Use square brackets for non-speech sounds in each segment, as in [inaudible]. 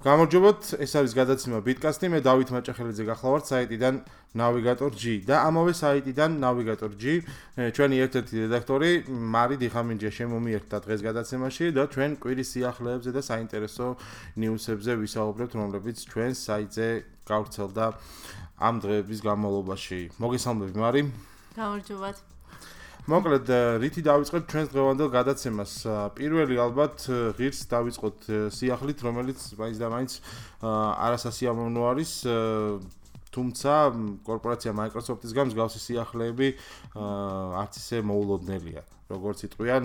გამარჯობათ, ეს არის გადაცემა Bitcast-ი, მე დავით მაჭახელიძე გახლავართ საიტიდან Navigator G და ამავე საიტიდან Navigator G ჩვენი ერთ-ერთი რედაქტორი მარი დიხამინჯია შემომიერთა დღეს გადაცემაში და ჩვენ კვირის სიახლეებზე და საინტერესო ნიუსებზე ვისაუბრებთ, რომლებიც ჩვენ საიტზე გავრცელდა ამ დღეების განმავლობაში. მოგესალმები მარი. გამარჯობათ. მოკლედ რითი დავიწყებ ჩვენს დღევანდელ გადაცემას. პირველი ალბათ ღირს დავიწყოთ სიახლით რომელიც მაინც და მაინც არასასიამოვნო არის. თუმცა კორპორაცია Microsoft-ის გამსგავსი სიახლეები არც ისე მოულოდნელია როგორც იტყვიან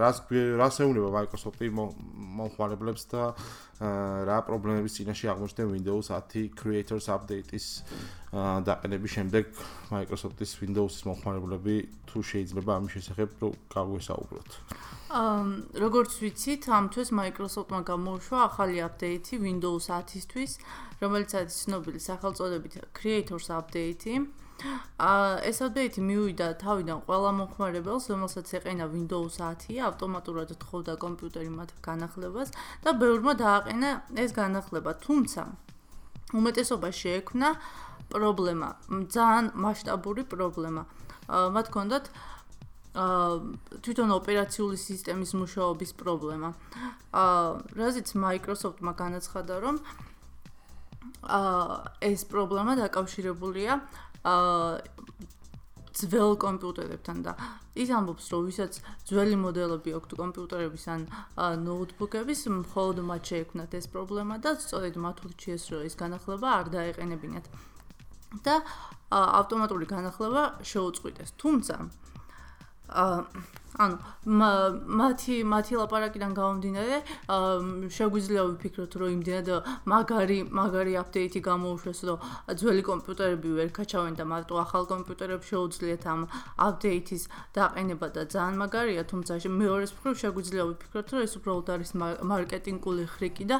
რას რას ეუნება Microsoft-ი მომხმარებლებს და რა პრობლემების წინაშე აღმოჩნდა Windows 10 Creators Update-ის დაყენების შემდეგ Microsoft-ის Windows-ის მომხმარებლები თუ შეიძლება ამის შესახებ გავესაუბროთ. აა როგორც ვიცით, ამ თვეს Microsoft-მა გამოუშვა ახალი update-ი Windows 10-ისთვის, რომელიც არის ცნობილი სახელწოდებით Creators Update-ი. [gasps] აა ეს update მიუვიდა თავიდან ყველა მომხმარებელს, რომელსაც ეყენა Windows 10, ავტომატურად თხოვდა კომპიუტერი მათ განახლებას და ბევრმა დააყენა ეს განახლება, თუმცა უმეტესობა შეექმნა პრობლემა, ძალიან მასშტაბური პრობლემა. აა მათ ჰქონდათ აა თვითონ ოპერაციული სისტემის მუშაობის პრობლემა. აა რაზეც Microsoft-მა განაცხადა, რომ აა ეს პრობლემა დაკავშირებულია ძველ კომპიუტერებთან და ის ამბობს, რომ ვისაც ძველი მოდელები აქვთ კომპიუტერების ან ნოუთბუქების, მხოლოდ მათ შეექმნათ ეს პრობლემა და სწორედ მათ ურჩიეს, რომ ეს განახლება არ დაეყენებინათ. და ავტომატური განახლება შეუწყვიტეს. თუმცა აა ანუ მათი მათი ლაპარაკიდან გამომდინარე შეგვიძლია ვიფიქროთ რომ იმდენად მაგარი მაგარი აპდეიტი გამოუშვეს რომ ძველი კომპიუტერები ვერ გაჩავენ და მარტო ახალ კომპიუტერებს შეუძლიათ ამ აპდეიტის დაყენება და ძალიან მაგარია თუმცა მეორე მხრივ შეგვიძლია ვიფიქროთ რომ ეს უბრალოდ არის მარკეტინგული ხრიკი და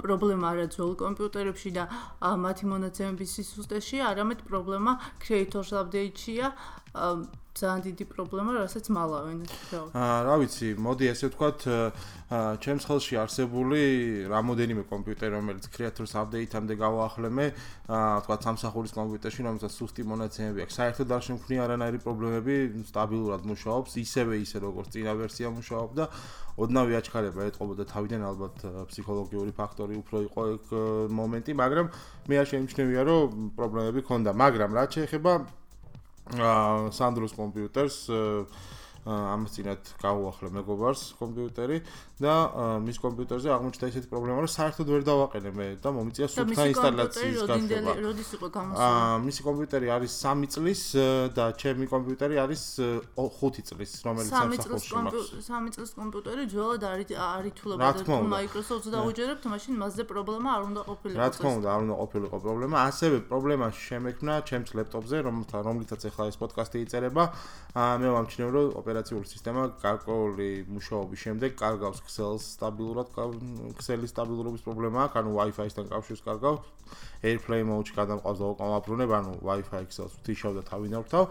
პრობლემა არა ძველ კომპიუტერებში და მათი მონაცემების სისტემაში არამედ პრობლემა creators update-ია ძალიან დიდი პრობლემა, რასაც მალავენ ეს აა რა ვიცი, მოდი ესე ვთქვათ, აა ჩემს ხელში არსებული რამოდენიმე კომპიუტერი, რომელიც Creators Update-ამდე გავაახლემე, აა ვთქვათ, სამსახურის კომპიუტერში, რომელსაც სუსტი მონაცემები აქვს. საერთოდ არ შემქნია არანაირი პრობლემები, სტაბილურად მუშაობს, ისევე ისე როგორც წინა ვერსია მუშაობდა. ოდნავი აჩქარება ეტყობოდა თავიდან ალბათ ფსიქოლოგიური ფაქტორი უფრო იყო ეგ მომენტი, მაგრამ მე არ შემჩნევია, რომ პრობლემები ქონდა, მაგრამ რა შეიძლება აა სანდროს კომპიუტერს ამას წინათ გავუახლე მეგობარს კომპიუტერი და მის კომპიუტერზე აღმოჩნდა ესეთი პრობლემა, რომ საერთოდ ვერ დავაყენე მე და მომიწია სუფთა ინსტალაციის გასება. როდის იყო გამოსული? აა მისი კომპიუტერი არის 3 წლის და ჩემი კომპიუტერი არის 5 წლის, რომელიც სამსახურში მაქვს. 3 წლის კომპიუტერი ძველად არის არითულებოდა თუ Microsoft-ს დაუჯერებთ, მაშინ მასზე პრობლემა არ უნდა ყოფილიყო. რა თქმა უნდა, არ უნდა ყოფილიყო პრობლემა. ასევე პრობლემა შემექმნა ჩემს ლეპტოპზე, რომლითაც ახლა ეს პოდკასტი იწერება. აა მე ვამჩნევ, რომ ოპერაციული სისტემა გარკვეული მუშაობის შემდეგ კარგავს Excel-ს სტაბილურად Excel-ის სტაბილურობის პრობლემა აქვს, ანუ Wi-Fi-სთან კავშირს კარგავს. AirPlay mode-ში გადამყავს და უკან ვაბრუნებ, ანუ Wi-Fi Excel-ს ვთიშავ და თავიდან ვრთავ.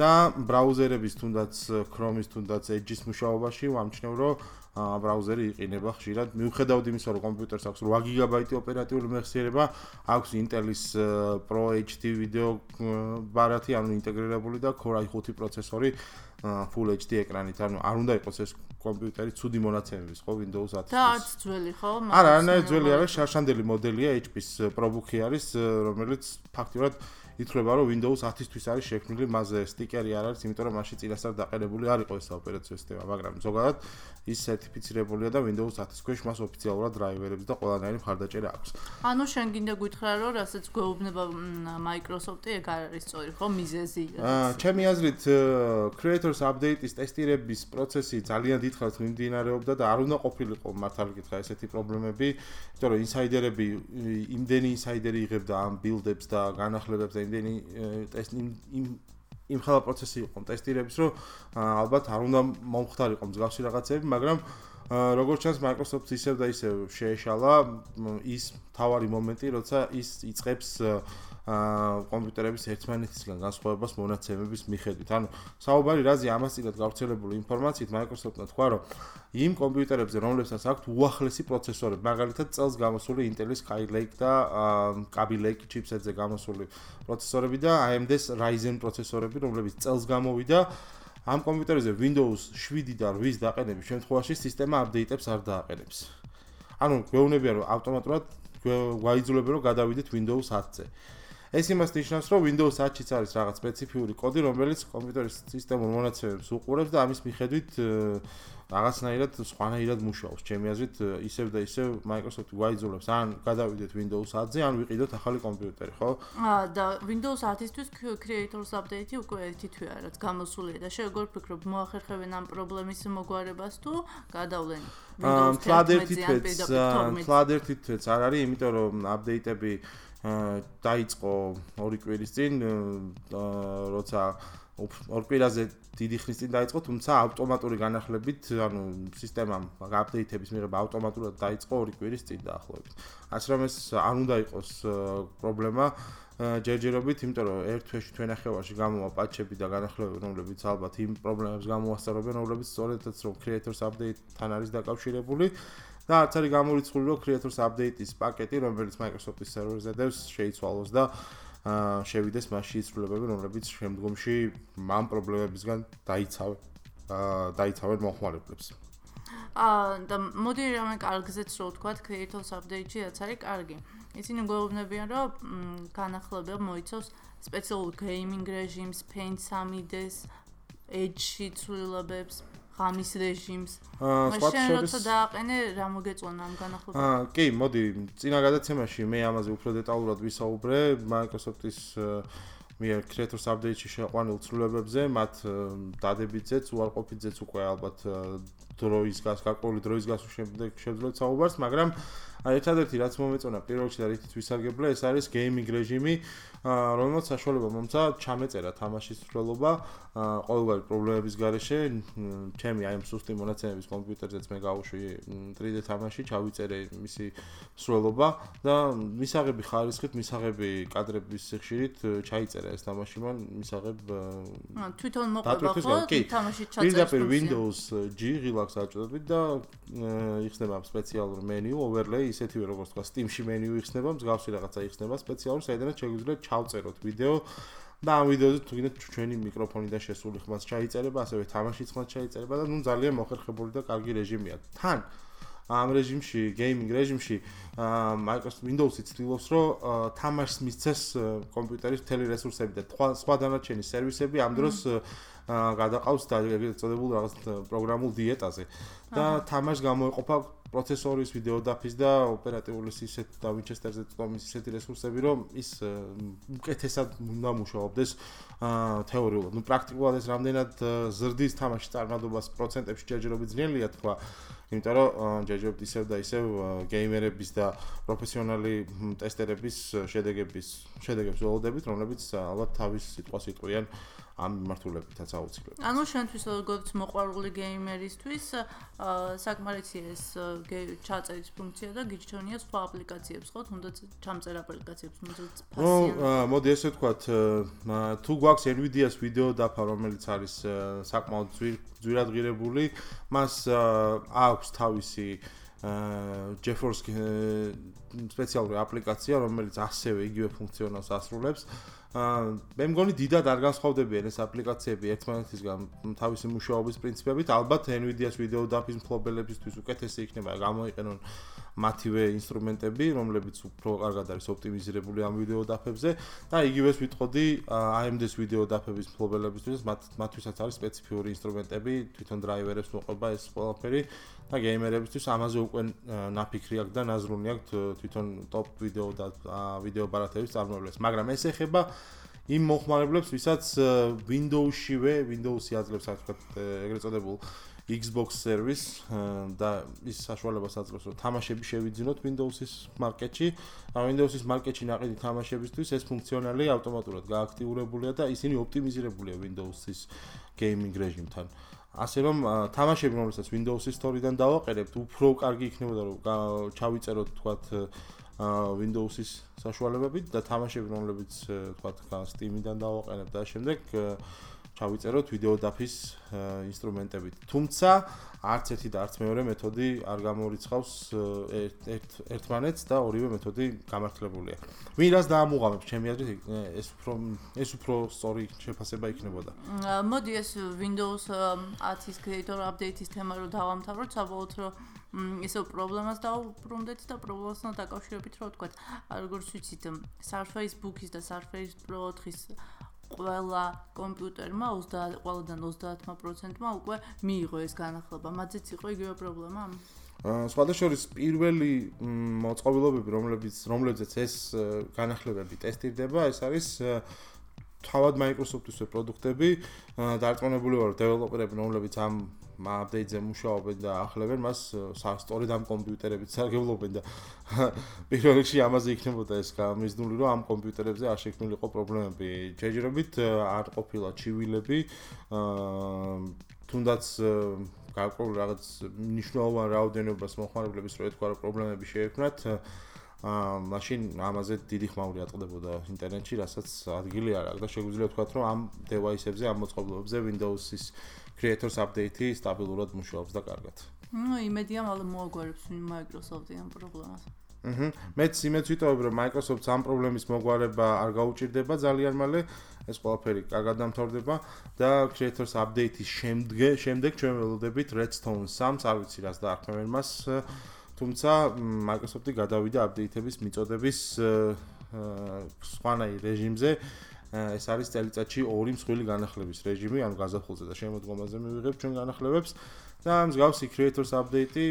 და ბრაუზერების თუნდაც Chrome-ის თუნდაც Edge-ის მუშაობაში ვამჩნევ, რომ ბრაუზერი იყინება ხშირად. მიუხედავად იმისა, რომ კომპიუტერს აქვს 8 გიგაბაიტი ოპერატიული მეხსიერება, აქვს Intel-ის Pro HD ვიდეო ბარათი, ანუ ინტეგრირებული და Core i5 პროცესორი Full HD ეკრანით, ანუ არ უნდა იყოს ეს კომპიუტერი ცუდი მონაცემების, ხო, Windows 10-ის. და არც ძველი, ხო? არა, არა, ძველი არის, შარშანდელი მოდელია, HP-ის ProBook-ი არის, რომელიც ფაქტიურად ითვლება რომ Windows 10-ისთვის არის შექმნილი მასზე სტიკერი არ არის, იმიტომ რომ მასში წინასწარ დაყენებული არ იყო ეს ოპერაციული სისტემა, მაგრამ ზოგადად ის სერტიფიცირებულია და Windows 10-ის ქვეშ მას ოფიციალურად დრაივერები და ყველანაირი მხარდაჭერა აქვს. ანუ შენ გინდა გითხრა რომ რასაც გვეუბნება Microsoft-ი ეგ არ არის სწორი, ხო, მიზეზი? აა, ჩემი აზრით Creators Update-ის ტესტირების პროცესი ძალიან დიდხანს მიმდინარეობდა და არ უნდა ყოფილიყო მართალი გითხრა ესეთი პრობლემები, იმიტომ რომ ინსაიდერები იმდენი ინსაიდერი იღებდა ამ ბილდებს და განახლებებს და იმდენი ტესტი იმ იმ ხალხ პროცესი იყო ტესტირების რომ ალბათ არ უნდა მომხდარიყო მსგავსი რაღაცები მაგრამ როგორც ჩანს Microsoft ისევ და ისევ შეეშალა ის თავარი მომენტი, როცა ის იწყებს აა კომპიუტერების ერთმანეთისგან განსხვავებას მონაცემების მიხედვით. ანუ საუბარი რაზი ამასწილად გავრცელებული ინფორმაციით Microsoft-მა თქვა, რომ იმ კომპიუტერებზე, რომლებსაც აქვთ უახლესი პროცესორები, მაგალითად წელს გამოსული Intel-ის Skylake და Kaby Lake chipset-ზე გამოსული პროცესორები და AMD-ის Ryzen პროცესორები, რომლებიც წელს გამოვიდა ამ კომპიუტერებზე Windows 7 და 8-ის დაყენების შემთხვევაში სისტემა აპდეიტებს არ დააყენებს. ანუ გვეუბნებიან რომ ავტომატურად გვაიძულებენ რომ გადავიდეთ Windows 10-ზე. ეს იმას ნიშნავს, რომ Windows 10-იც არის რაღაც სპეციფიური კოდი, რომელიც კომპიუტერის სისტემურ მონაცემებს უყურებს და ამის მიხედვით რაღაცნაირად სხვანაირად მუშაობს. ჩემი აზრით, ისევ და ისევ Microsoft გვაიძულებს ან გადავიდეთ Windows 10-ზე, ან ვიყიდოთ ახალი კომპიუტერი, ხო? აა და Windows 10-ისთვის Creators Update-ი უკვე ერთი თვეა, რაც გამოსულია და შეგორ ფიქრობ, მოახერხებენ ამ პრობლემის მოგვარებას თუ გადავლენ Windows 10-ზე? აა, ფლადერთით, ფლადერთით არ არის, იმიტომ რომ აპდეიტები აა დაიწყო ორი კვირის წინ, აა როცა ორ კვირაზე დიდი ხნის წინ დაიწყო, თუმცა ავტომატური განახლებით, ანუ სისტემამ აპდეიტების მიღება ავტომატურად დაიწყო ორი კვირის წინ დაახლოებით. ასე რომ ეს არ უნდა იყოს პრობლემა ჯერჯერობით, იმიტომ რომ ერთ თვეში თვენახევარში გამოვა პატჩები და განახლებები, რომლებიც ალბათ იმ პრობლემებს გამოასწორებენ, რომლებიც სწორედაც რომ Creators Update-თან არის დაკავშირებული. და არც არის გამორიცხული რომ Creators Update-ის პაკეტი, რომელიც Microsoft-ის სერვერზე დევს, შეიცვალოს და შევიდეს მასში ცვლილებები, რომლებიც შემდგომში ამ პრობლემებისგან დაიცავ დაიცავენ მოხმარებლებს. აა და მოდი რამე კარგზეც რო ვთქვა, Creators Update-ში რაც არის კარგი. ისინი გვეუბნებიან, რომ განახლებები მოიცავს სპეციალურ gaming რეჟიმს, Paint 3D-ს, Edge-ში ცვლილებებს, ღამის რეჟიმს. აა სხვა შენ როცა დააყენე რა მოგეწონა ამ განახლებაში? აა კი, მოდი, წინა გადაცემაში მე ამაზე უფრო დეტალურად ვისაუბრე Microsoft-ის მიერ Creators Update-ში შეყვანილ ცვლილებებზე, მათ დადებითზეც, უარყოფითზეც უკვე ალბათ დროის გას, გარკვეული დროის გასვლის შემდეგ შევძლოთ საუბარს, მაგრამ ერთადერთი რაც მომეწონა პირველ რიგში და რითიც ვისარგებლე, ეს არის gaming რეჟიმი, რომელსაც საშუალება მომცა ჩამეწერა თამაშის სრულობა ყოველგვარი პრობლემების გარეშე ჩემი აი სუსტი მონაცემების კომპიუტერზეც მე გავუშვი 3D თამაში ჩავიწერე მისი სრულობა და მისაღები ხარისხით მისაღები კადრების სიხშირით ჩაიწერა ეს თამაში მან მისაღებ თვითონ მოყვება ხო? თამაში ჩაწერა პირდაპირ Windows G ღილაკს აჭდებით და იხსნება სპეციალურ მენიუ overlay ისეთივე როგორც თქვა Steam-ში მენიუ იხსნება მსგავსი რაღაცა იხსნება სპეციალურ საიდანაც შეგვიძლია ჩავწეროთ ვიდეო და ამ ვიდეოზე თუ გინდათ ჩვენი მიკროფონიდან შესული ხმაც ჩაიწერება, ასევე თამაშიც ხმაც ჩაიწერება და ნუ ძალიან მოხერხებული და კარგი რეჟიმია. თან ამ რეჟიმში, gaming რეჟიმში, Microsoft Windows-ი ცდილობს, რომ თამაშს მისცეს კომპიუტერის მთელი რესურსები და სხვა დანარჩენი სერვისები ამ დროს გადაყავს და ეგრეთ წოდებულ რაღაც პროგრამულ დიეტაზე. და თამაშს გამოეყოფა პროცესორის ვიდეო დაფის და ოპერატიული სისტემის და Winchester-ზე წვდომის ისეთი რესურსები, რომ ის უკეთესად უნდა მუშაობდეს აა თეორიულად. ნუ პრაქტიკულად ეს რამდენად ზრდის თამაში წარმატებას პროცენტებში ჯერჯერობით ძნელია თქვა. იმიტომ რომ ჯერჯერობით ისევ და ისევ გეიმერების და პროფესიონალი ტესტერების შედეგების შედეგებს ველოდებით, რომლებიც ალბათ თავის სიტყვას იტყვიან ამ მიმართულებითაც აუცილებლად. ანუ შენთვის როგორც მოყვარული გეიმერისთვის საკმარისია ეს ჩაწერის ფუნქცია და გიჩვენია სხვა აპლიკაციებს, ხო? თუნდაც ჩამწერ აპლიკაციებს, თუნდაც ფასიან. ნუ მოდი ესე ვთქვათ, თუ გვაქვს Nvidia-ს ვიდეო დაფა, რომელიც არის საკმაოდ ძვირადღირებული, მას აქვს თავისი GeForce სპეციალური აპლიკაცია, რომელიც ასევე იგივე ფუნქციონალს ასრულებს. აა მე მგონი დიდად არ განსხვავდებიან ეს აპლიკაციები ერთმანეთისგან თავისი მუშაობის პრინციპებით. ალბათ Nvidia-ს ვიდეო დაფის მფლობელებისთვის უკეთესი იქნება გამოიყენონ მათივე ინსტრუმენტები, რომლებიც უფრო კარგად არის ოპტიმიზირებული ამ ვიდეო დაფებზე და იგივეს ვიტყოდი AMD-ს ვიდეო დაფების მფლობელებისთვის, მათ მათთვისაც არის სპეციფიური ინსტრუმენტები, თვითონ დრაივერებს მოყვება ეს ყველაფერი. და გეიმერებისთვის ამაზე უკვე ნაფიქრი აქვს და ნაზრუნი აქვს თვითონ ტოპ ვიდეო და ვიდეო ბარათების წარმოებებს, მაგრამ ეს ეხება იმ მოხმარებლებს, ვისაც Windows-შივე, Windows-ი აძლევს, ასე ვთქვათ, ეგრეთ წოდებულ Xbox service და ის საშუალებას აძლევს, რომ თამაშები შევიძინოთ Windows-ის მარკეტში. და Windows-ის მარკეტში ნაყიდი თამაშებისთვის ეს ფუნქციონალი ავტომატურად გააქტიურებულია და ისინი ოპტიმიზირებულია Windows-ის gaming რეჟიმთან. ასე რომ თამაშები რომელსაც Windows-ის Store-დან დავაყენებთ, უფრო კარგი იქნებოდა რომ ჩავიწეროთ თქვათ Windows-ის საშუალებებით და თამაშები რომლებიც თქვათ Steam-დან დავაყენებთ და შემდეგ ჩავიწეროთ ვიდეო დაფის ინსტრუმენტებით. თუმცა არც ერთი და არც მეორე მეთოდი არ გამორიცხავს ერთ ერთმანეთს და ორივე მეთოდი გამართლებულია. ვინ რას დაამუღამებს, ჩემი აზრით ეს უფრო ეს უფრო სწორი შეფასება იქნებოდა. მოდი ეს Windows 10-ის creator update-ის თემა რო დავამთავროთ, საბოლოოდ რომ ისო პრობლემას დაუბრუნდეთ და პრობლემასთან დაკავშირებით რო ვთქვა, როგორც ვიცით, Surface Book-ის და Surface Pro 4-ის ყველა კომპიუტერმა 30 ყველადან 30%-მა უკვე მიიღო ეს განახლება. მათზეც იყო იგივე პრობლემა? აა სხვადასხვის პირველი მოწყობილობები, რომლებიც რომლებზეც ეს განახლებები ტესტირდება, ეს არის თავად Microsoft-ის პროდუქტები, დარწმუნებული ვარ, დეველოპერები, რომლებიც ამ აპდეიტზე მუშაობენ და ახლებენ მას სასტორედ ამ კომპიუტერებით სარგებლობენ და [laughs] პირველ რიგში ამაზე იქნებოდა ეს გამიზნული რომ ამ კომპიუტერებზე არ შექმნილიყო პრობლემები. ჯერჯერობით არ ყოფილა ჩივილები, თუნდაც გარკვეულ რაღაც მნიშვნელოვან რაოდენობას მოხმარებლების რო ეთქვა რომ პრობლემები შეექმნათ მაშინ ამაზე დიდი ხმაური ატყდებოდა ინტერნეტში, რასაც ადგილი არ აქვს და შეგვიძლია ვთქვათ რომ ამ დევაისებზე, ამ მოწყობილობებზე Windows-ის creators update-ი სტაბილურად მუშაობს და კარგად. ნუ იმედია მალე მოაგვარებს Microsoft-ი ამ პრობლემას. აჰა. მეც იმეც ვიტყობ რომ Microsoft ამ პრობლემის მოგვარება არ გაუჭirdება ძალიან მალე. ეს ყველაფერი კარგად დამთავრდება და creators update-ის შემდეგ შემდეგ ჩვენ ველოდებით Redstone 3-ს, არ ვიცი რას დაარქმევენ მას. თუმცა Microsoft-ი გადავიდა update-ების მიწოდების სხვანაირ რეჟიმზე. ეს არის წელიწადში ორი მსხვილი განახლების რეჟიმი, ანუ გაზაფხულზე და შემოდგომაზე მივიღებ ჩვენ განახლებებს და მსგავსი creators update-ი,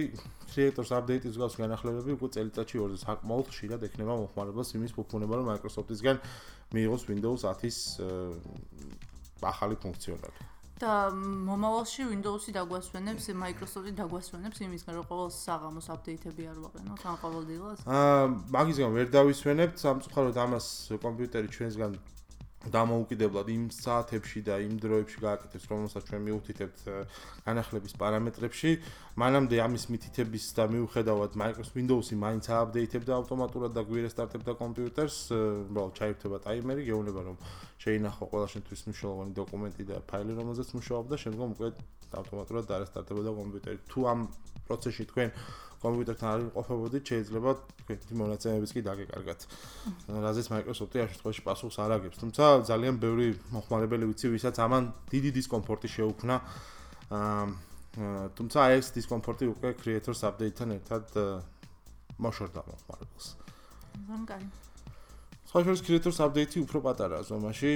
creators update-ის მსგავსი განახლებები უკვე წელიწადში ორზე საკმაოდ ხშირად ექნება მოხმარებელს იმის ფუფუნება, რომ Microsoft-ისგან მიიღოს Windows 10-ის ახალი ფუნქციონალი. და მომავალში Windows-ი დაგვასვენებს, Microsoft-ი დაგვასვენებს იმისგან, რომ ყოველ საღამოს update-ები არ ვაყენოთ, ან ყოველდღიურად? აა, მაგისგან ვერ დავისვენებთ, სამწუხაროდ ამას კომპიუტერი ჩვენსგან დამოუკიდებლად იმ საათებში და იმ დროებში გააკეთებს, რომელსაც ჩვენ მიუთითებთ განახლების პარამეტრებში. მანამდე ამის მითითების და მიუხედავად Microsoft Windows-ი მაინც ააპდეიტებდა ავტომატურად და გვერესტარტებდა კომპიუტერს, უბრალოდ ჩაირთვება ტაიმერი, გეუბნება რომ შეინახო ყველა შენთვის მნიშვნელოვანი დოკუმენტი და ფაილი, რომელზეც მუშაობ და შემდგომ უკვე ავტომატურად დაარესტარტებოდა კომპიუტერი. თუ ამ პროცესში თქვენ კომპიუტერთან არ იმყოფებოდით, შეიძლება თქვენი მონაცემებიც კი დაგეკარგათ. რაზეც Microsoft-ი ამ შემთხვევაში პასუხს არ აგებს. თუმცა ძალიან ბევრი მოხმარებელი ვიცი, ვისაც ამან დიდი დისკომფორტი შეუქმნა. აა თუმცა ეს დისკომფორტი უკვე Creators Update-თან ერთად მოშორდა მოხმარებელს. ზონგარი. Social Creators Update-ი უფრო პატარაა ზომაში.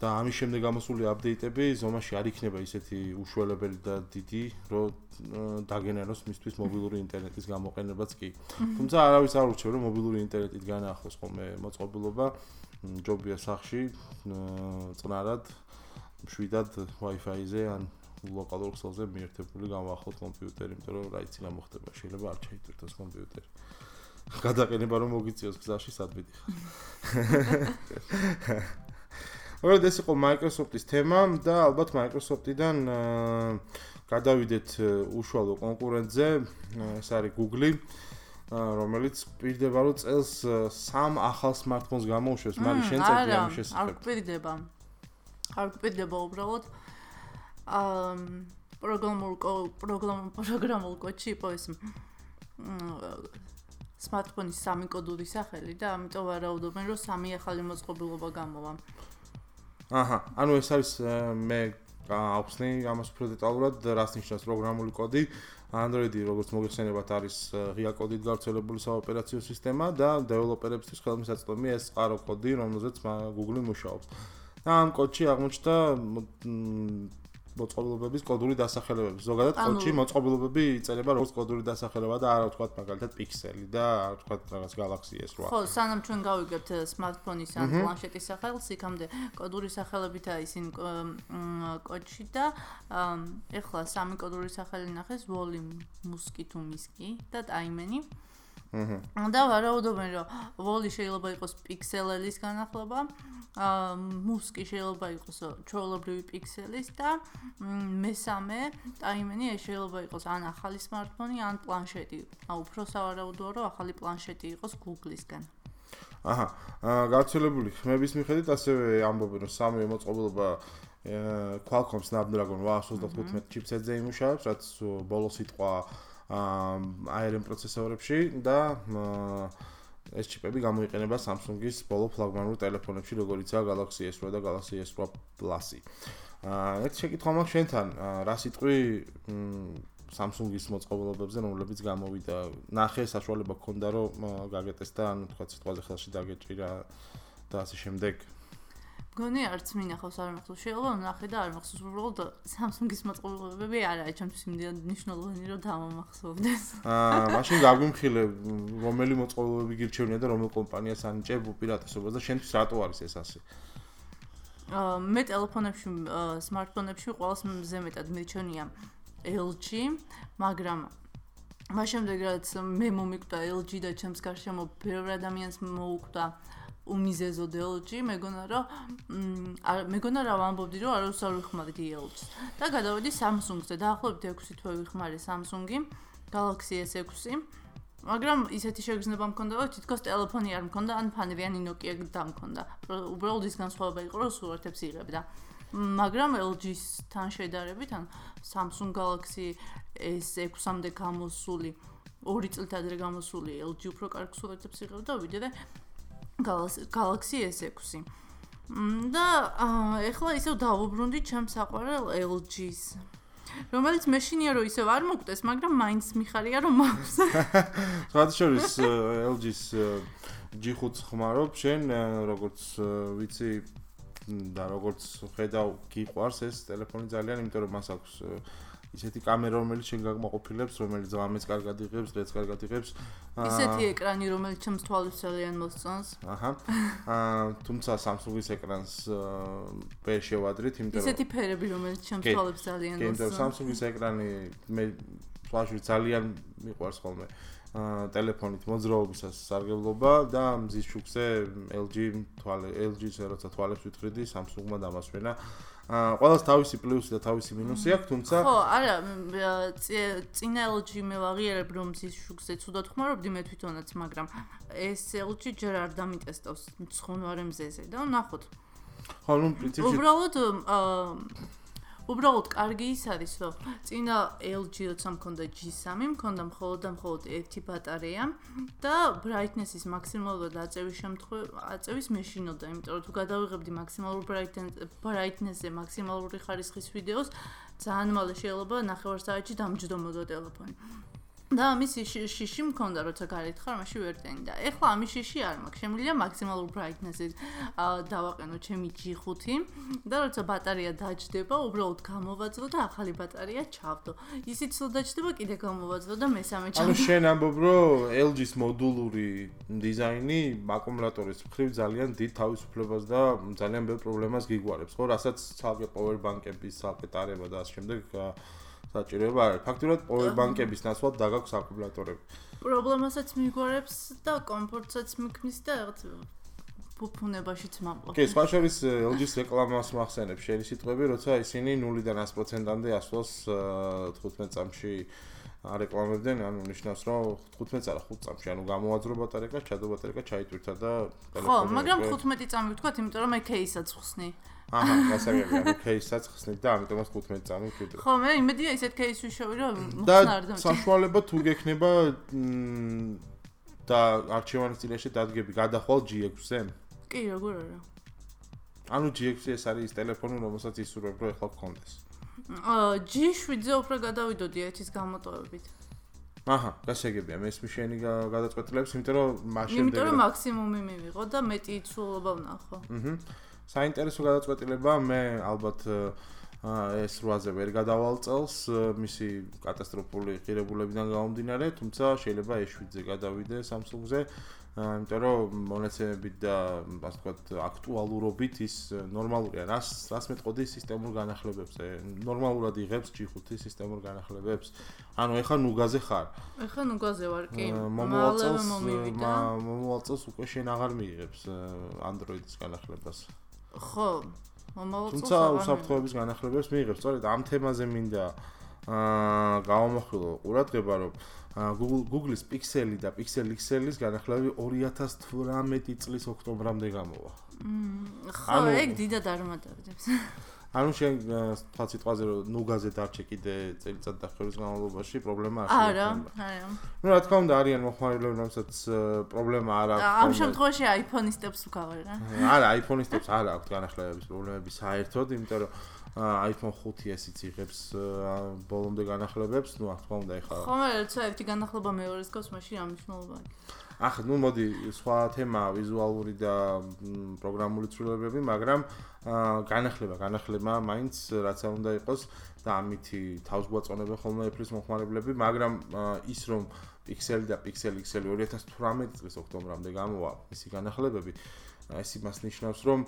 და ამის შემდეგ გამოსული აპდეიტები ზომაში არ იქნება ისეთი უშუალებელი და დიდი, რომ დაგენეროს მისთვის მობილური ინტერნეტის გამოყენებაც კი. თუმცა არავის არ ურჩევ რომ მობილური ინტერნეტით განაახლოს ხოლმე მოწყობილობა ჯობია სახში წნარად შვიდად Wi-Fi-ზე ან ლოკალურ ქსელზე მიერთებული გამაახლოთ კომპიუტერი, იმიტომ რომ რა იცი რა მოხდება, შეიძლება არ ჩაიტვირთოს კომპიუტერი. გადაყენება რომ მოგიწიოს გზაში სადმიდი ხარ. [laughs] [laughs] ოღონდ ეს იყო Microsoft-ის თემა და ალბათ Microsoft-იდან გადავიდეთ უშუალო კონკურენტზე, ეს არის Google-ი, რომელიც პირდება რომ წელს სამ ახალ smartphones გამოუშვებს, მაგრამ შენ წერდი ამ შესახებ. არ პირდება. არ პირდება უბრალოდ აა პროგრამულ პროგრამ პროგრამულ კოდში იყო ეს smartphone-ის სამი კოდური სახელი და ამიტომ ვარაუდობენ რომ სამი ახალი მოწყობილობა გამოვა. აჰა, ანუ ეს არის მე გავხსნი ამას უფრო დეტალურად, რას ნიშნავს პროგრამული კოდი. Android-ი როგორც მოგეხსენებათ არის ღია კოდით გავრცელებული საოპერაციო სისტემა და დეველოპერებისთვის ხელმისაწვდომია ეს წყარო კოდი, რომელზეც Google-ი მუშაობს. და ამ კოდში აღმოჩნდა მოწყობილობების კოდური დასახელებები. ზოგადად კოდში მოწყობილობები იწერება როგორც კოდური დასახელება და არა ვთქვათ მაგალითად პიქსელი და არა ვთქვათ რაღაც galaxy S8. ხო, სანამ ჩვენ გავიგებთ smartphone-ის ან პლანშეტის სახელს, იქამდე კოდური სახელებითაა ისინი კოდში და ეხლა სამი კოდური სახელი ნახეს: Volume, Musky, Miski და Timeni. აჰა. და ვარაუდობენ რომ ვოლი შეიძლება იყოს პიქსელის განახლება, აა მუსკი შეიძლება იყოს ჩვეულებრივი პიქსელის და მესამე ტაიმენი შეიძლება იყოს ან ახალი smartphone-ი, ან პლანშეტი. აუ უფრო სავარაუდოა რომ ახალი პლანშეტი იყოს Google-ისგან. აჰა. აა გავრცელებული ხმების მიხედვით ასევე ამბობენ რომ სამი მოწყობილობა Qualcomm Snapdragon 835 ჩიპსეტზე იმუშავებს, რაც ბოლო სიტყვა აა ARM პროცესორებში და ეს ჩიპები გამოიყენება Samsung-ის ბოლო ფლაგმანურ ტელეფონებში, როგორიცაა Galaxy S8 და Galaxy S8 Plus-ი. აა ერთ შეკითხვა მაქვს შენთან, რა სიტყვი Samsung-ის მოწყობილობებზე, რომლებიც გამოვიდა. ნახე საშუალება ქონდა რომ გაგეტეს და ანუ თქვა სიტყვაზე ხელში დაგეჭირა და ასე შემდეგ. გონი არც მინახავს არ მახსოვს შეიძლება ნახე და არ მახსოვს უბრალოდ Samsung-ის მოწყობილობები არაა ჩემთვის იმდენ მნიშვნელოვანი რომ დამამახსოვდეს. აა მაშინ გაგვიმხილე რომელი მოწყობილობები გირჩევნია და რომელ კომპანიას ანიჭებ უპირატესობას და შენთვის რატო არის ეს ასე? აა მე ტელეფონებში smartphone-ებში ყოველს მზე მეტად მირჩენია LG, მაგრამ მას შემდეგ რაც მე მომიკვდა LG და ჩემს გარშემო ბევრი ადამიანს მოუკვდა უმიზეზო DLG, მეგონა რომ არ მეგონა რა ვამბობდი რომ არ უსარ ვიხმარი DLG-ს. და გადავედი Samsung-ზე, დაახლოებით 6 თვე ვიხმარი Samsung-ი, Galaxy S6-ი. მაგრამ ისეთი შეგრძნება მქონდა, რომ თითქოს ტელეფონი არ მქონდა, ან ფანებიანი Nokia დამქონდა. უბრალოდ ის განსხვავება იყო, რომ სურათებს იღებდა. მაგრამ LG-სთან შედარებით, ან Samsung Galaxy S6-მდე გამოსული, 2 წელიწად ადრე გამოსული LG უფრო კარგ სურათებს იღებდა, ვიდრე Galaxy S6. და ეხლა ისევ დავუბრუნდი ჩემს საყვარელ LG-ს. რომელიც მეშინია რომ ისევ არ მოგდეს, მაგრამ მაინც მიხარია რომ მაქვს. [laughs] სხვათა შორის LG-ს G5 ხმარობ, შენ როგორც ვიცი და როგორც ხედავ, გიყვარს ეს ტელეფონი ძალიან, იმიტომ რომ მას აქვს ისეთი კამერა რომელიც შენ გაგმაყოფილებს, რომელიც ზამეს კარგად იღებს, დღეს კარგად იღებს. ისეთი ეკრანი რომელიც ჩემს თვალებს ძალიან მოსწონს. აჰა. აა თუმცა Samsung-ის ეკრანს ვერ შევადრით, იმიტომ რომ ისეთი ფერები რომელიც ჩემს თვალებს ძალიან მოსწონს. კი, Samsung-ის ეკრანი მე თვალში ძალიან მიყვარს ხოლმე. აა ტელეფონით მოძრაობისას სარგებლობა და მზის შუქზე LG თვალე LG-ს როცა თვალებს ვითხრიდი, Samsung-მა დამასვენა. აა ყველას თავისი პლუსი და თავისი მინუსი აქვს, თუმცა ხო, არა, წინა LG მე ვაღიარებ რომ ის შუქზე ცუდად ხმარობდი მე თვითონაც, მაგრამ ეს LG ჯერ არ დამიტესტავს მცხონვარე მზეზე და ნახოთ. ხო, ნუ პრინციპში უბრალოდ აა უბრალოდ კარგი ის არის, რომ წინა LG როცა მქონდა G3, მქონდა მხოლოდ და მხოლოდ ერთი ბატარეა და brightness-ის მაქსიმალურად აწევის შემთხვევა, აწევის მეშინოდა, იმიტომ რომ თუ გადავიღებდი მაქსიმალურ brightness-ზე მაქსიმალური ხარისხის ვიდეოს, ძალიან მალე შეიძლება ნახევარ საათში დამჯდომოდა ტელეფონი. და მისი შიში მქონდა როცა გარეთ ხარ, მაშინ ვერ ტენდა. ეხლა ამის შიში არ მაქვს. შემიძლია მაქსიმალურ ბრაიტნესზე დავაყენო ჩემი G5 და როცა ბატარეა დაჯდება, უბრალოდ გამოვაძლო და ახალი ბატარეა ჩავდო. ისიც რომ დაჯდება, კიდე გამოვაძლო და მესამე ჩავდო. ანუ შენ ამბობ, რომ LG-ის მოდულური დიზაინი აკუმულატორის მხრივ ძალიან დიდ თავისუფლებას და ძალიან ბევრ პრობლემას გიგვარებს, ხო, რასაც ცალკე power bank-ების აკეტარება და ამ შემდეგ საჭიროება არის. ფაქტურად power bank-ების ნაცვლად დაგაქვს აკუმულატორები. პრობლემასაც მიგვარებს და კომფორტსაც მიქმნის და რაღაც ფუფუნებაშიც მაყო. კი, სხვა შორის LG-ს რეკლამას მახსენებ შენი სიტყვები, როცა ისინი 0-დან 100%-ამდე ასვლას 15 წამში არეკლამებდნენ, ანუ ნიშნავს, რომ 15 წარა 5 წამში, ანუ გამოაძრო ბატარეკა, ჩადო ბატარეკა, ჩაიტვირთა და ხო, მაგრამ 15 წამი ვთქვათ, იმიტომ რომ მე кейსაც ხსნი. აჰა, გასაგებია, ანუ кейსაც ხსნით და ამიტომაც 15 წამი ვთქვით. ხო, მე იმედია ისეთ кейს ვიშოვი, რომ ხსნარდა. და საშუალება თუ გექნება და არჩევანის წინაშე დადგები გადახვალ G6-ზე? კი, როგორ არა. ანუ G6 ეს არის ის ტელეფონი, რომელსაც ისურვებ, რომ ეხლა გქონდეს. აჰა. G7-ზე უფრო გადავიდოდი ერთის გამოტოვებით. აჰა, გასაგებია, მე ისმი შენი გადაწყვეტილებს, იმიტომ რომ მაშინ იმიტომ რომ მაქსიმუმი მივიღო და მეტი იცულობა ვნახო. აჰა. საინტერესო გადაწყვეტილება მე ალბათ ეს რვაზე ვერ გადავალ წელს მისი კატასტროფული ღირებულებიდან გამომდინარე, თუმცა შეიძლება ეს 7-ზე გადავიდე Samsung-ზე იმიტომ რომ მონაცემებით და ასე ვთქვათ აქტუალურობით ის ნორმალურია. რას რას მეტყოდი სისტემურ განახლებებზე? ნორმალურად იღებს G5 სისტემურ განახლებებს? ანუ ეხლა ნუგაზე ხარ? ეხლა ნუგაზე ვარ, კი. მომავალ წელს უკვე შენ აღარ მიიღებს Android-ის განახლებას. ხო. მომავალ წელს თუმცა უსაფრთხოების განახლებებს მიიღებს. სწორედ ამ თემაზე მინდა აა გავამახვილო ყურადღება, რომ Google Google-ის Pixel-ი და Pixel XL-ის განახლებები 2018 წლის ოქტომბრამდე გამოვა. ხო, ეგ დიდად არ მომატარებს. ანუ შენ თქვა სიტყვაზე რომ ნუგაზე დარჩე კიდე წელიწად დახევის განმავლობაში პრობლემა არ შექნება. არა, არა. ну, რა თქმა უნდა, არიან მოხმარებლები, რომელსაც პრობლემა არ აქვს. ამ შემთხვევაში iPhone-ისტებს უკავარ რა. არა, iPhone-ისტებს არ აქვს განახლებების პრობლემები საერთოდ, იმიტომ რომ iPhone 5S-იც იღებს ბოლომდე განახლებებს, ну, რა თქმა უნდა, ეხლა. ხო, მე როცა ერთი განახლება მეორეს გავს, მაშინ რა მნიშვნელობა აქვს? ახლა, ну, მოდი, სხვა თემა, ვიზუალური და პროგრამული ცვლილებები, მაგრამ განახლება, განახლება მაინც რაც არ უნდა იყოს და ამითი თავს გვაწონებენ ხოლმე Apple-ის მოხმარებლები, მაგრამ ის რომ Pixel და Pixel XL 2018 წლის ოქტომბრამდე გამოვა ისი განახლებები, ეს იმას ნიშნავს, რომ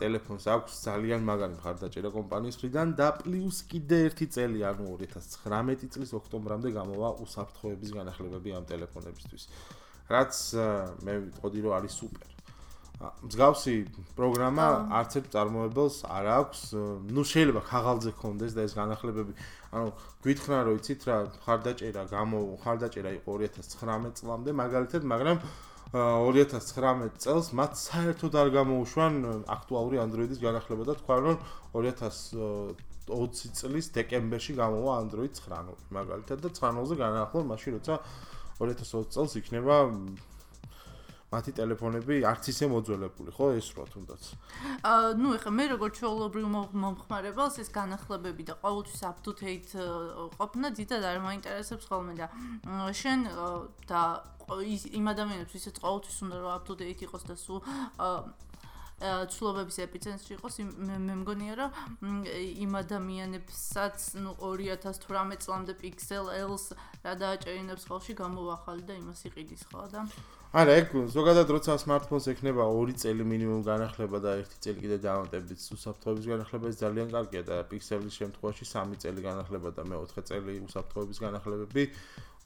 ტელეფონს აქვს ძალიან მაგარი მხარდაჭერა კომპანიის მხრიდან და პლუს კიდე ერთი წელი, ანუ 2019 წლის ოქტომბრამდე გამოვა უსაფრთხოების განახლებები ამ ტელეფონებისთვის. რაც მე ვიტყოდი, რომ არის სუპერ. მსგავსი პროგრამა არც ერთ წარმოებელს არ აქვს. ნუ შეიძლება ხაღალზე კონდეს და ეს განახლებები, ანუ გვითხრა რომ იცით რა, მხარდაჭერა გამო მხარდაჭერა იყო 2019 წლამდე მაგალითად, მაგრამ 2019 წელს მათ საერთოდ არ გამოუშვან აქტუალური Android-ის განახლება და თქვა რომ 2020 წლის დეკემბერში გამოვა Android 9 მაგალითად და 9-ზე განახლო მაშინ როცა 2020 წელს იქნება მათი ტელეფონები არც ისე მოძველებული, ხო, ეს რა თუნდაც. აა, ნუ ეხლა მე როგორც ჩვეულებრივ მომხმარებელს ეს განახლებები და ყოველთვის up to date ყოფნა დიდად არ მაინტერესებს ხოლმე და შენ და იმ ადამიანებს ვისაც ყოველთვის უნდა რომ up to date იყოს და სულ ცვლობების ეპიცენტრში იყოს მე მგონია რომ იმ ადამიანებსაც ნუ 2018 წლამდე Pixel L-ს რა დააჭერინებს ხოლში გამოვახალი და იმას იყიდის ხო და არა ეგ ზოგადად როცა smartphone-ს ექნება 2 წელი მინიმუმ განახლება და 1 წელი კიდე დაავადებით უსაფრთხოების განახლება ეს ძალიან კარგია და Pixel-ის შემთხვევაში 3 წელი განახლება და მე 4 წელი უსაფრთხოების განახლებები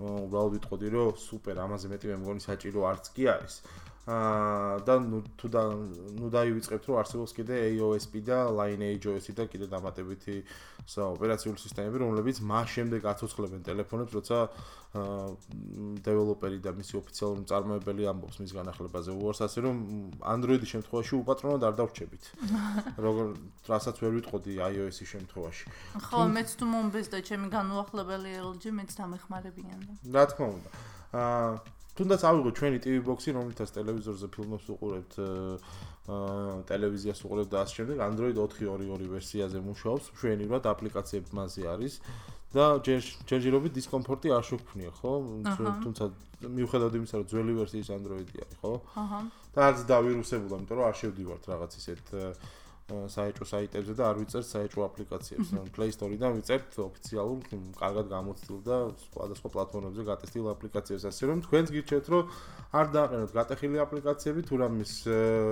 უბრალოდ ვიტყოდი რომ სუპერ ამაზე მეტი მე მგონი საჭირო არც კი არის და ნუ თუ და ნუ დაივიწყებთ რომ არსებობს კიდე iOS-პი და Lineage OS-ი და კიდე დამატებითი ოპერაციული სისტემები რომლებიც მას შემდეგ აცოცხლებენ ტელეფონებს როცა აა დეველოპერი და მისი ოფიციალური მწარმოებელი ამბობს მის განახლებაზე უარს ასე რომ Android-ის შემთხვევაში უპატრონოდ არ დავრჩებით. [laughs] როგორ რასაც ვერ ვიტყოდი iOS-ის შემთხვევაში. ხო მეც თუ მომბეს და ჩემი განუახლებელი LG მეც დამეხმარებიან და რა თქმა უნდა. აა თუნდაც ავიღო ჩვენი TV box-ი, რომელთაც ტელევიზორზე ფილმებს უყურებთ, აა ტელევიზიას უყურებთ და ასე შემდეგ, Android 4.2.2 ვერსიაზე მუშაობს, მშვენივრად აპლიკაციები მასზე არის და ჯერჯერობით დისკომფორტი არ შეგვქნია, ხო? თუმცა მიუხედავად იმისა, რომ ძველი ვერსიის Android-ი არის, ხო? აჰა. და არც დავირუსებულა, იმიტომ რომ არ შევდივართ რაღაც ისეთ საეჭვო საიტებზე და არ ვიწერთ საეჭვო აპლიკაციებს. ან Play Store-დან ვიწერთ ოფიციალურ, კარგად გამოცდილ და სხვადასხვა პლატფორმებზე გატესტილ აპლიკაციებს, ასე რომ თქვენც გირჩევთ, რომ არ დააყენოთ გატეხილი აპლიკაციები, თუ რამის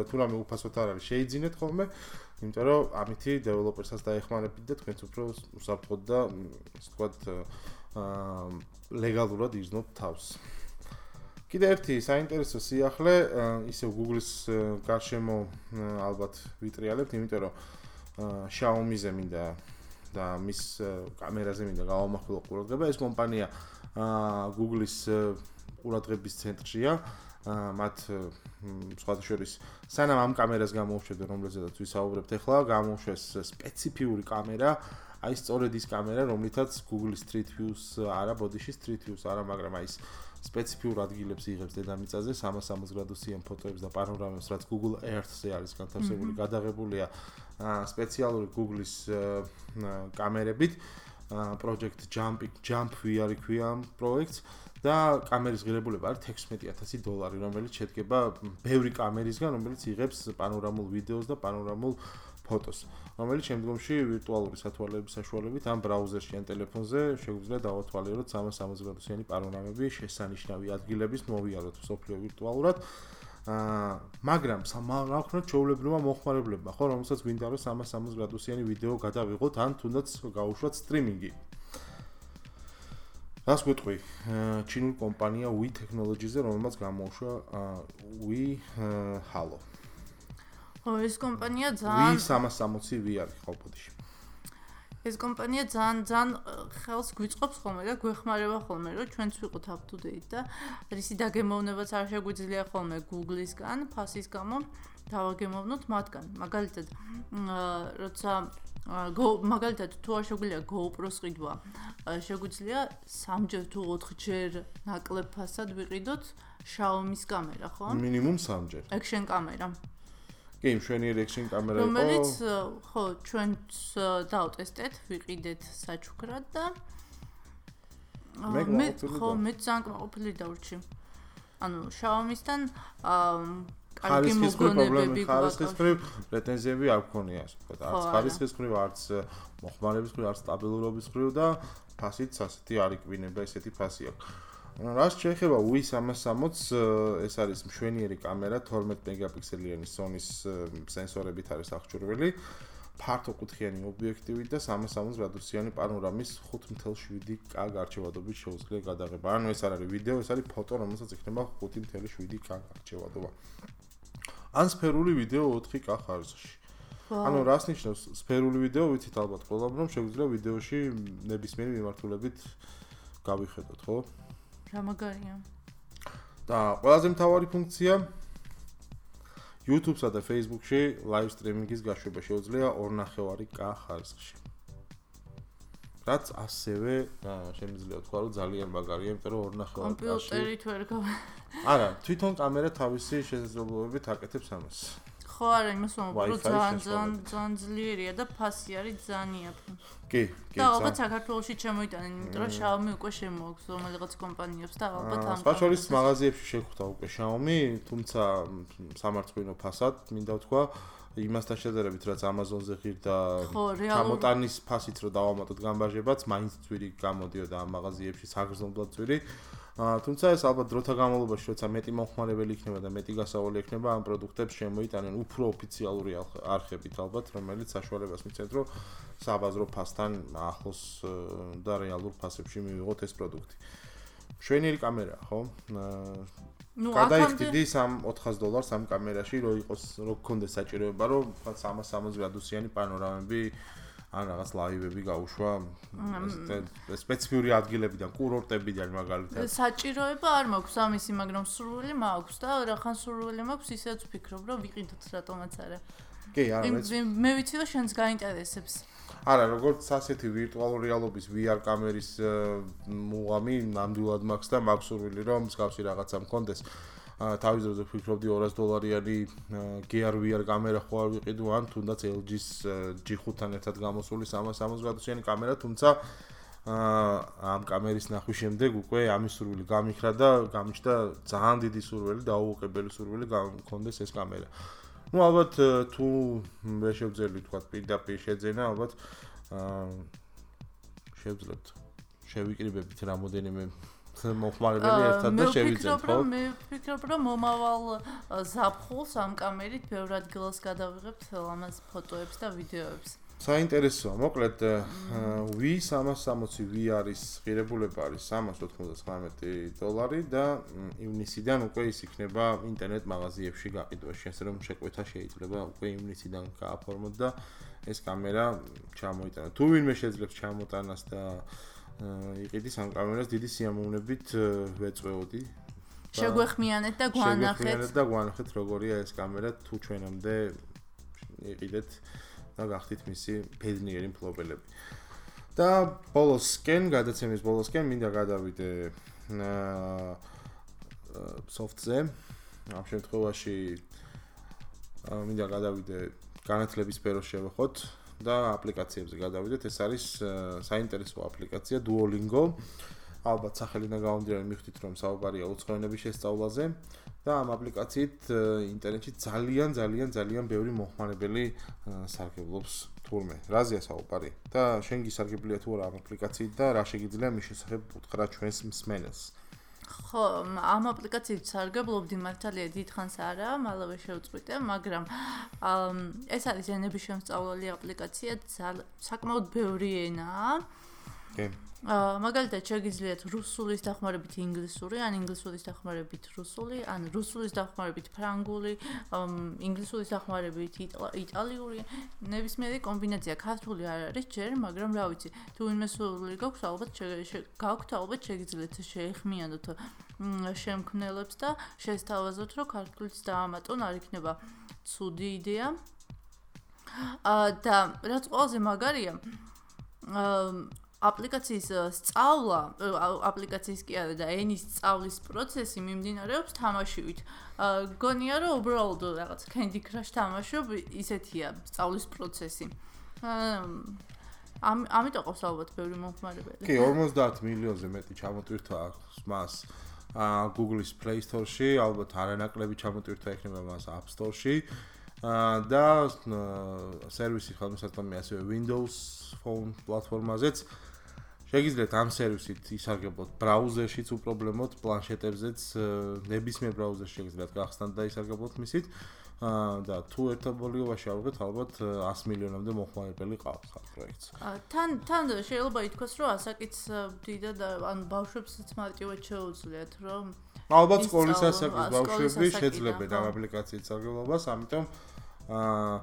თუ რამე უფასოდ არ არის, შეიძინეთ ხოლმე, იმიტომ რომ ამითი დეველოპერსაც დაეხმარებით და თქვენც უფრო უსაფრთხოდ და ასე ვთქვათ აა ლეგალურად იზნოთ თავს. კიდე ერთი საინტერესო სიახლე ისე Google-ის გარშემო ალბათ ვიტრიალებთ, იმიტომ რომ Xiaomi-ზე მინდა და მის კამერაზე მინდა გავამახვილო ყურადღება. ეს კომპანია Google-ის ყურადღების ცენტრშია. მათ სხვათა შორის სანამ ამ კამერას გამოუშვებდნენ, რომელზედაც ვისაუბრებთ ახლა, გამოუშვეს სპეციფიური კამერა. აი სწორედ ის კამერა, რომლითაც Google Street View-ს არა, Body Street View-ს არა, მაგრამ აი ეს სპეციფიურ ადგილებს იღებს დედამიწაზე 360 გრადუსიან ფოტოებს და პანორამებს, რაც Google Earth-ზე არის განთავსებული, გადაღებულია სპეციალური Google-ის კამერებით. project jumping jump VR ქვია პროექტს და კამერის ღირებულება არის 16000 დოლარი, რომელიც შედგება ბევრი კამერისგან, რომელიც იღებს პანორამულ ვიდეოს და პანორამულ ფოტოს, რომელიც შემდგომში ვირტუალური სათვალეების საშუალებით ამ ბრაუზერში ან ტელეფონზე შეგვიძლია დავათვალიეროთ 360 გრადუსიანი პანორამები შესანიშნავი ადგილების მოვიაროთ სოფლიო ვირტუალურად. აა მაგრამ რა ვქნათ ჩაოლებრივმა მოხმარებლებმა, ხო, რომელსაც გვინდა რომ 360 გრადუსიანი ვიდეო გადავიღოთ ან თუნდაც გავუშვათ სტრიმინგი. რას გვეტყვი? ჩინური კომპანია We Technologies-ზე, რომელმაც გამოუშვა We Halo. ო ეს კომპანია ძალიან We 360 VR ხო პოდიში. ეს კომპანია ძალიან ძალიან ხელს გვიწყობს ხოლმე და გვეხმარება ხოლმე, რომ ჩვენც ვიყოთ up to date და რისი დაგემოვნებაც არ შეგვიძლია ხოლმე Google-ისგან, ფასის გამო დავაგემოვნოთ მათგან. მაგალითად, როცა მაგალითად თუ არ შეგვიძლია GoPro-ს ყიდვა, შეგვიძლია 3ჯერ თუ 4ჯერ ნაკლებ ფასად ვიყიდოთ Xiaomi-ის კამერა, ხო? მინიმუმ 3ჯერ. Action კამერა. კი, მშვენიერი Action კამერა იყო. რომელიც ხო, ჩვენც დავტესტეთ, ვიყიდეთ საჩუქრად და მე ხო, მე ძალიან კმაყოფილი დავრჩი. ანუ Xiaomi-სთან ხარისხის პრობლემები ხარისხის პრეტენზიები არ გქონია ასე ვთქვათ არც ხარისხის ხრივ არც მოხმარების ხრივ არც სტაბილურობის ხრივ და ფასიც ასეთი არ იკვინება ესეთი ფასი აქვს რას შეიძლება UI 360 ეს არის მშვენიერი კამერა 12 მეგაპიქსელიანი Sony-ს სენსორებით არის აღჭურვილი ფართო კუთხიანი ობიექტივი და 360 გრადუსიანი პანორამის 5.7K გარჩევადობის შეუძლია გადაღება. ანუ ეს არ არის ვიდეო, ეს არის ფოტო, რომელსაც იქნება 5.7K გარჩევადობა. ან სფერული ვიდეო 4K ხარისხში. ანუ რას ნიშნავს სფერული ვიდეო, ვიცით ალბათ ყველამ რომ შეგვიძლია ვიდეოში ნებისმიერი მიმართულებით გავიხედოთ, ხო? რა მაგარია. და ყველაზე მთავარი ფუნქცია YouTube-სა და Facebook-ში live streaming-ის გაშვება შეუძლია 2.5K ხარისხში. რაც ასევე შემიძლია თქვა რომ ძალიან მაგარია, იმიტომ რომ 2.5K-ში კომპიუტერით ვერ გავა. არა, თვითონ კამერა თავისი შესაძლებლობებით აკეთებს ამას. ხო, არა, იმას ვამბობ, რომ ძალიან ძალიან ძალიან ძლიერია და ფასი არის ძალიან იაფი. კი, კი. და ალბათ საქართველოსში შემოიტანენ, იმიტომ რომ Xiaomi უკვე შემოაქვს რომელიღაც კომპანიებს და ალბათ ამ სპეციალის მაღაზიებში შეხვდა უკვე Xiaomi, თუმცა სამარცხვინო ფასად, მინდა ვთქვა, იმასთან შედარებით რაც Amazon-ზე ღირდა ჩამოტანის ფასით რო დავამატოთ გამბაჟებაც, მაინც ძვირი გამოდიოდა ამ მაღაზიებში საგრძნობლად ძვირი. თუმცა ეს ალბათ დროთა განმავლობაში, როცა მეტი მომხმარებელი იქნება და მეტი გასავალი იქნება, ამ პროდუქტებს შემოიტანენ უფრო ოფიციალური არხებით ალბათ, რომელიც საშუალებას მიცემს, რომ საბაზრო ფასთან ახლოს და რეალურ ფასებში მივიღოთ ეს პროდუქტი. შვენიერი კამერაა, ხო? ნუ აკამდე 3-400 დოლარს ამ კამერაში, რო იყოს, რო გქონდეს საჭიროება, რომ 360 გრადუსიანი პანორამები ან რაღაც ლაივები გაუშვა სპეციფიური ადგილებიდან, კურორტებიდან მაგალითად. საჭიროება არ მაქვს ამისი, მაგრამ სურვილი მაქვს და რახან სურვილი მაქვს, ისეც ვფიქრობ, რომ ვიყიდოთ რატომაც არა. კი, არა, მე ვიცი, რომ შენს გაინტერესებს. არა, როგორც ასეთი ვირტუალური რეალობის VR კამერის მუღამი ნამდვილად მაქვს და მაქვს სურვილი, რომ მსგავსი რაღაცა მქონდეს. თავის დროზე ვფიქრობდი 200 დოლარიანი Gear VR კამერა არ ვიყიდო ან თუნდაც LG-ს G5-თან ერთად გამოსული 360 გრადუსიანი კამერა, თუმცა ამ კამერის ნახვის შემდეგ უკვე ამის სურვილი გამიხრა და გამიშდა ძალიან დიდი სურვილი, დაუყებელი სურვილი გამქონდეს ეს კამერა. ну ალბათ თუ მე შევძელი თქვა პირდაპირ შეძენა ალბათ აა შევძლებთ შევიკრიბებით რამოდენიმე მოხმარებელი ერთად და შევიძენთ ხო? მე ვფიქრობ რომ მომავალ ზაფხულს ამ კამერით ბევრ ადგილას გადავიღებთ ამას ფოტოებს და ვიდეოებს. საინტერესოა, მოკლედ V 360 VR-ის ღირებულება არის 399 დოლარი და ივნისიდან უკვე ის იქნება ინტერნეტ მაღაზიებში გაყიდვაში, ასე რომ შეკვეთა შეიძლება უკვე ივნისიდან გააფორმოთ და ეს კამერა ჩამოიტანა. თუ ვინმე შეძლებს ჩამოტანას და იყიდის ამ კამერას დიდი სიამოვნებით ვეწვეოდი. შეგვეხმიანეთ და გვანახეთ. შეგვეხმიანეთ და გვანახეთ როგორია ეს კამერა თუ ჩვენამდე იყიდეთ და გახდით მისი ფედნიერი მფლობელები. და ბოლოსკენ, გადაცემის ბოლოსკენ მინდა გადავიდე აა soft-ზე. ამ შემთხვევაში მინდა გადავიდე განათლების სფეროს შევეხოთ. და აპლიკაციებზე გადავიდეთ. ეს არის საინტერესო აპლიკაცია Duolingo. ალბათ სახელიდან გამომდინარე მიხვდით რომ საუბარია უცხო ენების შესწავლაზე და ამ აპლიკაციით ინტერნეტში ძალიან ძალიან ძალიან ბევრი მოხმარებელი სარგებლობს თურმე. რაზეა საუბარი? და შენ გისარგებლია თუ არა ამ აპლიკაციით და რა შეგიძლია მის შესახებ უთხრა ჩვენს მსმენელს? ხო, ამ აპლიკაციით სარგებლობდი მართალია დიდხანს არა, მალევე შევწყვიტე, მაგრამ ეს არის ენების შემსწავლელი აპლიკაცია, საკმაოდ ბევრი ენაა. კი. აა მაგალითად შეგიძლიათ რუსულის დახმარებით ინგლისური, ან ინგლისურის დახმარებით რუსული, ან რუსულის დახმარებით ფრანგული, ინგლისურის დახმარებით იტალიური, ნებისმიერი კომბინაცია ქართული არ არის ჯერ, მაგრამ რა ვიცი, თუ ვინმე სული გაქვს, ალბათ გაქვთ, ალბათ შეგიძლიათ შეეხმიანოთ შემქმნელებს და შესთავაზოთ, რომ ქართულიც დაამატონ, არ იქნება ცუდი იდეა. აა და რაც ყველაზე მაგარია აა აპლიკაციის სწავლა, აპლიკაციის კი არა და ენის სწავლის პროცესი მიმდინარეობს თამაშივით. გონია რომ უბრალოდ რაღაც Candy Crush თამაშობ, ისეთია სწავლის პროცესი. ამ ამიტომ ყავს ალბათ ბევრი მომხმარებელი. კი, 50 მილიონზე მეტი ჩამოტვირთვა აქვს მას. აა Google-ის Play Store-ში, ალბათ არანაკლები ჩამოტვირთვა ექნება მას App Store-ში. აა და სერვისი ხელმისაწვდომია ასევე Windows Phone პლატფორმაზეც. აა შეგიძლიათ ამ სერვისით ისარგებლოთ ბრაუზერშიც უპრობლემოდ, პლანშეტებზეც, ნებისმიერ ბრაუზერში შეგიძლიათ გახსნათ და ისარგებლოთ მისით. და თუ ერთობლიობაში ალბათ ალბათ 100 მილიონამდე მოხმარებელი ყავს ამ პროექტს. თან თან შეიძლება ითქვას, რომ ასაკიც დიდად ან ბავშვებსაც მარტივად შეუძლიათ, რომ ალბათ სკოლის ასაკის ბავშვები შეძლებენ ამ აპლიკაციით სარგებლობას, ამიტომ აა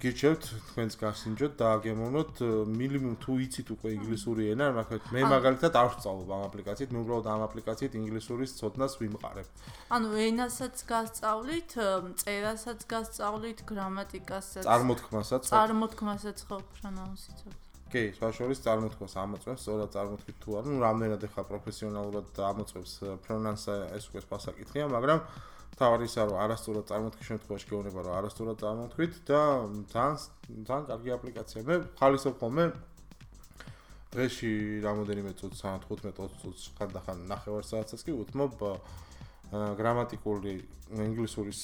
გირჩევთ თქვენს გასინჯოთ და აგემოვნოთ მინიმუმ თუ იცით უკვე ინგლისური ენა, მაგრამ მე მაგალითად არ ვსწავლობ ამ აპლიკაციით, მე უბრალოდ ამ აპლიკაციით ინგლისურის ცოდნას ვიმყარებ. ანუ ენასაც გასწავლით, წერასაც გასწავლით, გრამატიკასაც, წარმოთქმასაც, წარმოთქმასაც ხო პრონაუნსიცობთ. კი, საშუალო წარმოთქმას ამოწმებს, სწორად წარმოთქვით თუ არა, ну, რამდენად ახლა პროფესიონალურად ამოწმებს პრონანსა ეს უკვე სპასაკითხია, მაგრამ თავი ისაა რომ არასწორად წარმოთქვის შემთხვევაში გეუბნება რომ არასწორად წარმოთქვით და ძალიან ძალიან კარგი აპლიკაცია. მე ხალისობ ხოლმე დღეში რამოდენიმე წუთს, 15-20 წუთს ხანდახან ნახევარ საათსაც კი უთმობ გრამატიკული ინგლისურის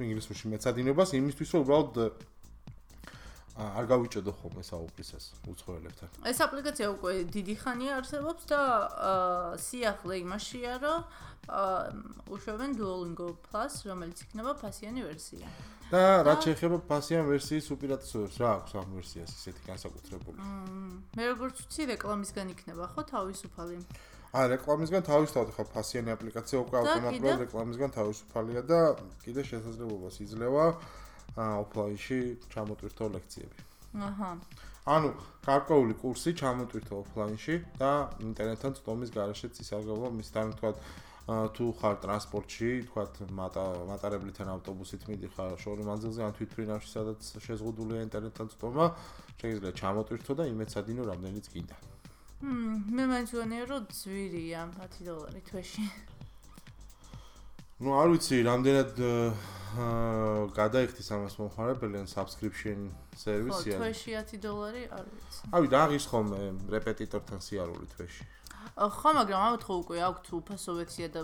ინგლისურში მეცადინებას იმისთვის რომ უბრალოდ არ გავიჭედო ხოლმე საუბრისას უცხოელებთან. ეს აპლიკაცია უკვე დიდი ხანია არსებობს და სიახლე იმაშია, რომ უშვებენ Duolingo Plus, რომელიც იქნება ფასიანი ვერსია. და რაც შეეხება ფასიან ვერსიის უპირატესობას, რა აქვს ამ ვერსიას ისეთი განსაკუთრებული? მე როგორც ვთქვი, რეკლამისგან იქნება ხო თავისუფალი? აა რეკლამისგან თავისუფალი ხო ფასიანი აპლიკაცია უკვე ავტომატურად რეკლამისგან თავისუფალია და კიდე შესაძლებლობას იძლევა აა ოფლაინში ჩამოტვირთო ლექციები. აჰა. ანუ გარკვეული კურსი ჩამოტვირთო ოფლაინში და ინტერნეტთან წვდომის garaშეც ისარგებლო მის თან თქვა თუ ხარ ტრანსპორტში, თქვა მატარებლიდან ავტობუსით მიდიხარ შორი მანძილზე ან თვითფრინავში, სადაც შეზღუდულია ინტერნეტთან წვდომა, შეიძლება ჩამოტვირთო და იმეცადინო რამდენიც გინდა. მმ, მე მგონია რომ ძვირია 10 დოლარი თვეში. Ну, არ ვიცი, რამდენად აა გადაიხდის ამას მომხარებელი ან subscription service-ია. ხო, თვეში 10 დოლარი, არ ვიცი. ავი, რა ღირს ხოლმე რეპეტიტორთან სიარული თვეში. ხო, მაგრამ ამათ ხო უკვე აქვთ უფასო ვერსია და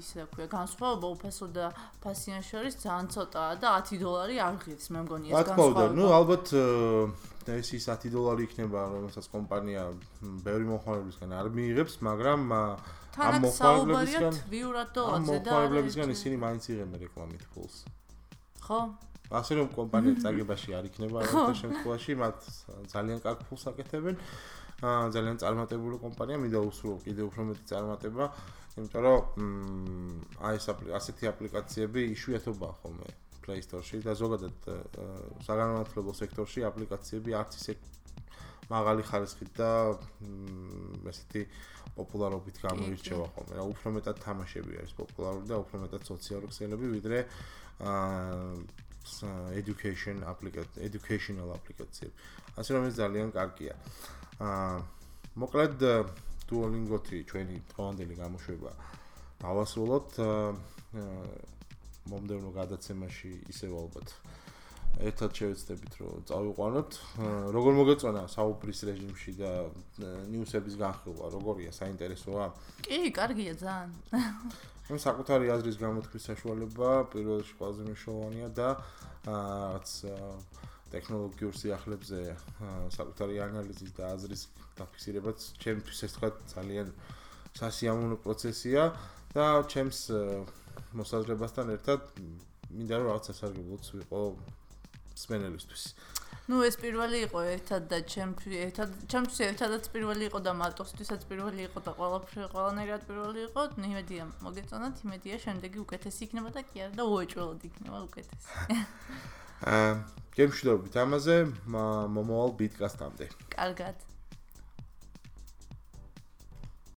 ისე ქვია, განსხვავება უფასო და ფასიან შორის ძალიან ცოტაა და 10 დოლარი არ ღირს, მე მგონი ეს განსხვავება. ნუ ალბათ ეს ის 10 დოლარი იქნება, რომელსაც კომპანია ბევრი მოხმარებლისგან არ მიიღებს, მაგრამ ამ მოხმარებლებისგან ვიურად დოლარზე და მოხმარებლებისგან ისინი მაინც იღებენ რეკლამით ფულს. ხო? ასე რომ კომპანია წაგებაში არ იქნება [laughs] ამ შემთხვევაში, მათ ძალიან კარგ ფულს აკეთებენ. აა ძალიან წარმატებული კომპანია, მინდა უსრულო კიდე უფრო მეტი წარმატება, იმიტომ რომ აი ეს ასეთი აპლიკაციები იშვიათობაა ხოლმე Play Store-ში და ზოგადად საგანმანათლებლო სექტორში აპლიკაციები არც ისე მაღალი ხარისხით და ესეთი პოპულარობით გამოირჩევა ხოლმე. რა უფრო მეტად თამაშები არის პოპულარული და უფრო მეტად სოციალური ქსელები ვიდრე აა education application educational application. ასე რომ ეს ძალიან კარგია. აა მოკლედ Duolingo-თი ჩვენი დღევანდელი გამოშვება დავასრულოთ მომდევნო გადაცემაში ისევ ალბათ ერთად შევეცდებით რომ წავიყვანოთ. როგორ მოგეწონა საუბრის რეჟიმში და ნიუსების განხილვა? როგორია? საინტერესოა? კი კარგია ძალიან. [laughs] ну საკუთარი აზრის გამოთქმის საშუალება პირველ რიგში ყველაზე მნიშვნელოვანია და რაღაც ტექნოლოგიურ სიახლებზე საკუთარი ანალიზის და აზრის დაფიქსირებაც ჩემთვის ეს თქვა ძალიან სასიამოვნო პროცესია და ჩემს მოსაზრებასთან ერთად მინდა რომ რაღაც სასარგებლოც ვიყო სმენელისთვის. ну ეს პირველი იყო ერთად და ჩემთვის ერთად ჩემთვის ერთადაც პირველი იყო და მარტოსთვისაც პირველი იყო და ყველაფერი ყველანაირად პირველი იყო. იმედია მოგეწონათ იმედია შემდეგი უკეთესი იქნება და კი არა და უეჭველოდ იქნება უკეთესი. [laughs] აა გემშვიდობით ამაზე მომავალ ბიტკასტამდე. კარგად